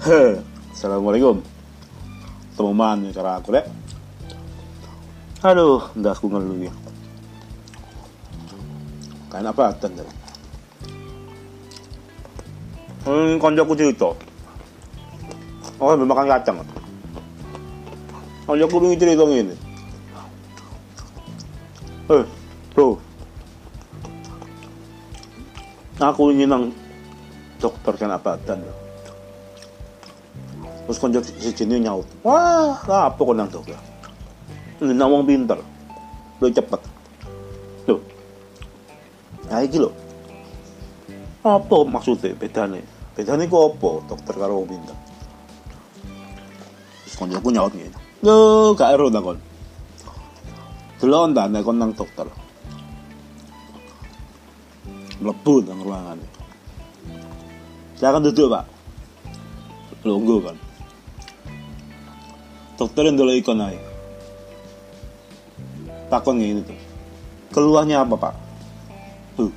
Assalamualaikum. Teman cara aku deh Aduh, ndak aku ngeluh ya. Kayak apa tanda Hmm, konjoku cerita. Oh, makan kacang. Konjoku pengen cerita ini Eh, bro. Aku ini nang dokter kan apa tanda Konjak si Cini nyaut. Wah, apa kok nang ya? Ini nang wong pinter. Lu cepet. Loh. Nah, iki lho. Apa maksudnya bedane? Bedane kok apa dokter karo wong pinter? Terus konjakku nyaut ngene. Yo, gak ero nang kon. Delok ndak nek kon nang dokter. Mlebu nang ruangan. Silakan duduk, Pak. Lunggu kan dokter yang dulu ikon naik takon ini tuh keluarnya apa pak tuh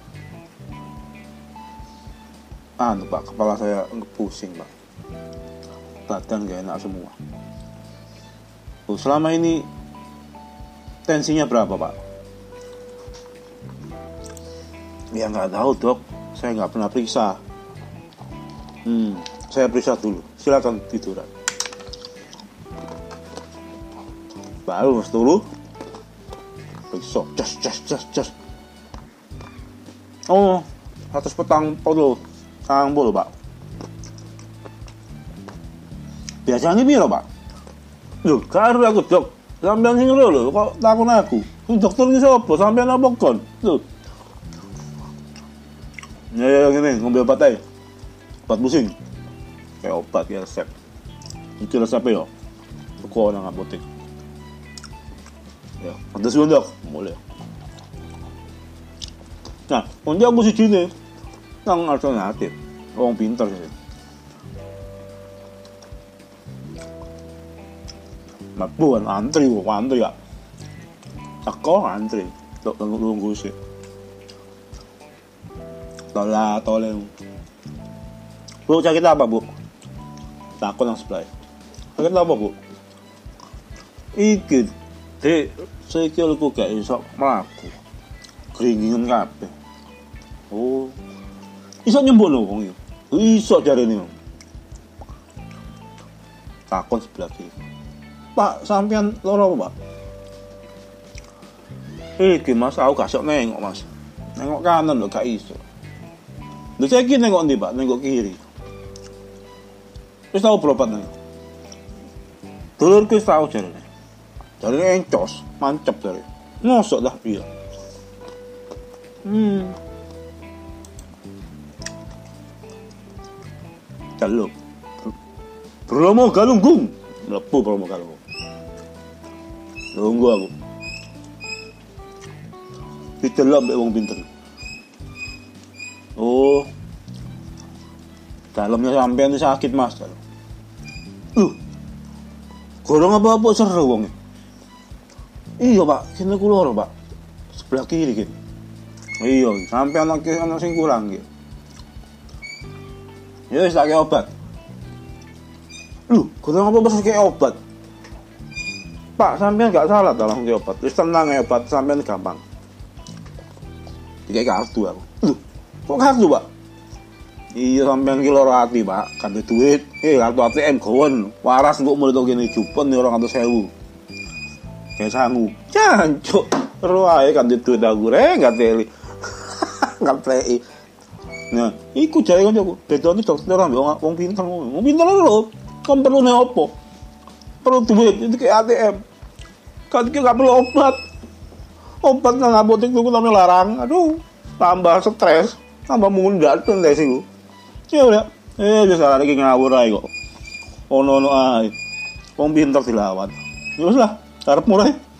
anu pak kepala saya pusing pak badan gak enak semua tuh selama ini tensinya berapa pak ya nggak tahu dok saya nggak pernah periksa hmm saya periksa dulu silakan tiduran baru mas turu periksa jas jas jas jas. Oh atas petang puluh tang bolu pak. Biasanya biar pak? Loh, karo aku dok. Sampean sing lho kok takon aku? Dokter iki sapa sampean apa kon? Lho ya ya ngene ngombe obat ae. Obat pusing. Kayak obat ya resep. Itu resepnya yo. Aku nang apotek ya sih dok. Boleh. Nah untuk aku sih sini nang alternatif. Orang pintar sih. Mabuan antri kok antri ya Teko antri? Dok nunggu sih. Tola tole. Bu sakit apa bu? Takut yang sebelah. Sakit apa bu? Iki Dek sikilku gak iso mlaku. Keringingan kabeh. Oh. Iso nyembono wong iki. Iso jarene. Takon sebelah kiri. Pak, sampean loro apa, Pak? Iki Mas, aku gak sok nengok, Mas. Nengok kanan lho gak iso. Lho saiki nengok ndi, Pak? Nengok kiri. Wis tau berobat nang. Dulurku wis tau jarene. Dari encos, mancap dari. Ngosok dah dia. Hmm. Celup. Bromo galunggung. Melepuh Bromo galunggung. Nunggu aku. Dicelok mbek wong pinter. Oh. Dalamnya sampean sakit mas. Loh. Gorong apa-apa seru wongnya. Iya pak, sini keluar pak, sebelah kiri gitu. Iya, sampai anak anak sing kurang gitu. Ya wis tak obat. Lu, kurang apa besar kayak obat? Pak, sampean nggak salah dalam ke obat. Terus tenang ya obat, sampean gampang. Tiga kartu aku. Lu, kok kartu pak? Iya sampean ki loro ati, Pak. Kan duit. Eh, kartu ATM kawan. Waras kok mulai gini cupon nih orang atau sewu kayak sangu. Jancuk. Ro ae kan duit aku. Re nggak teli. Nggak teli nah iku jaya kan aku. Bedone dokter ambil wong wong pinter. Wong pinter lho. Kan perlu nih opo perlu duit. Itu kayak ATM kan kita nggak perlu obat. Obat nang apotek tuh namanya larang. Aduh tambah stres. Tambah mundat tuh sih ya udah. Eh bisa lagi ngawur aja kok. Ono ono aja wong pinter dilawan. Ya lah Harap murah ya.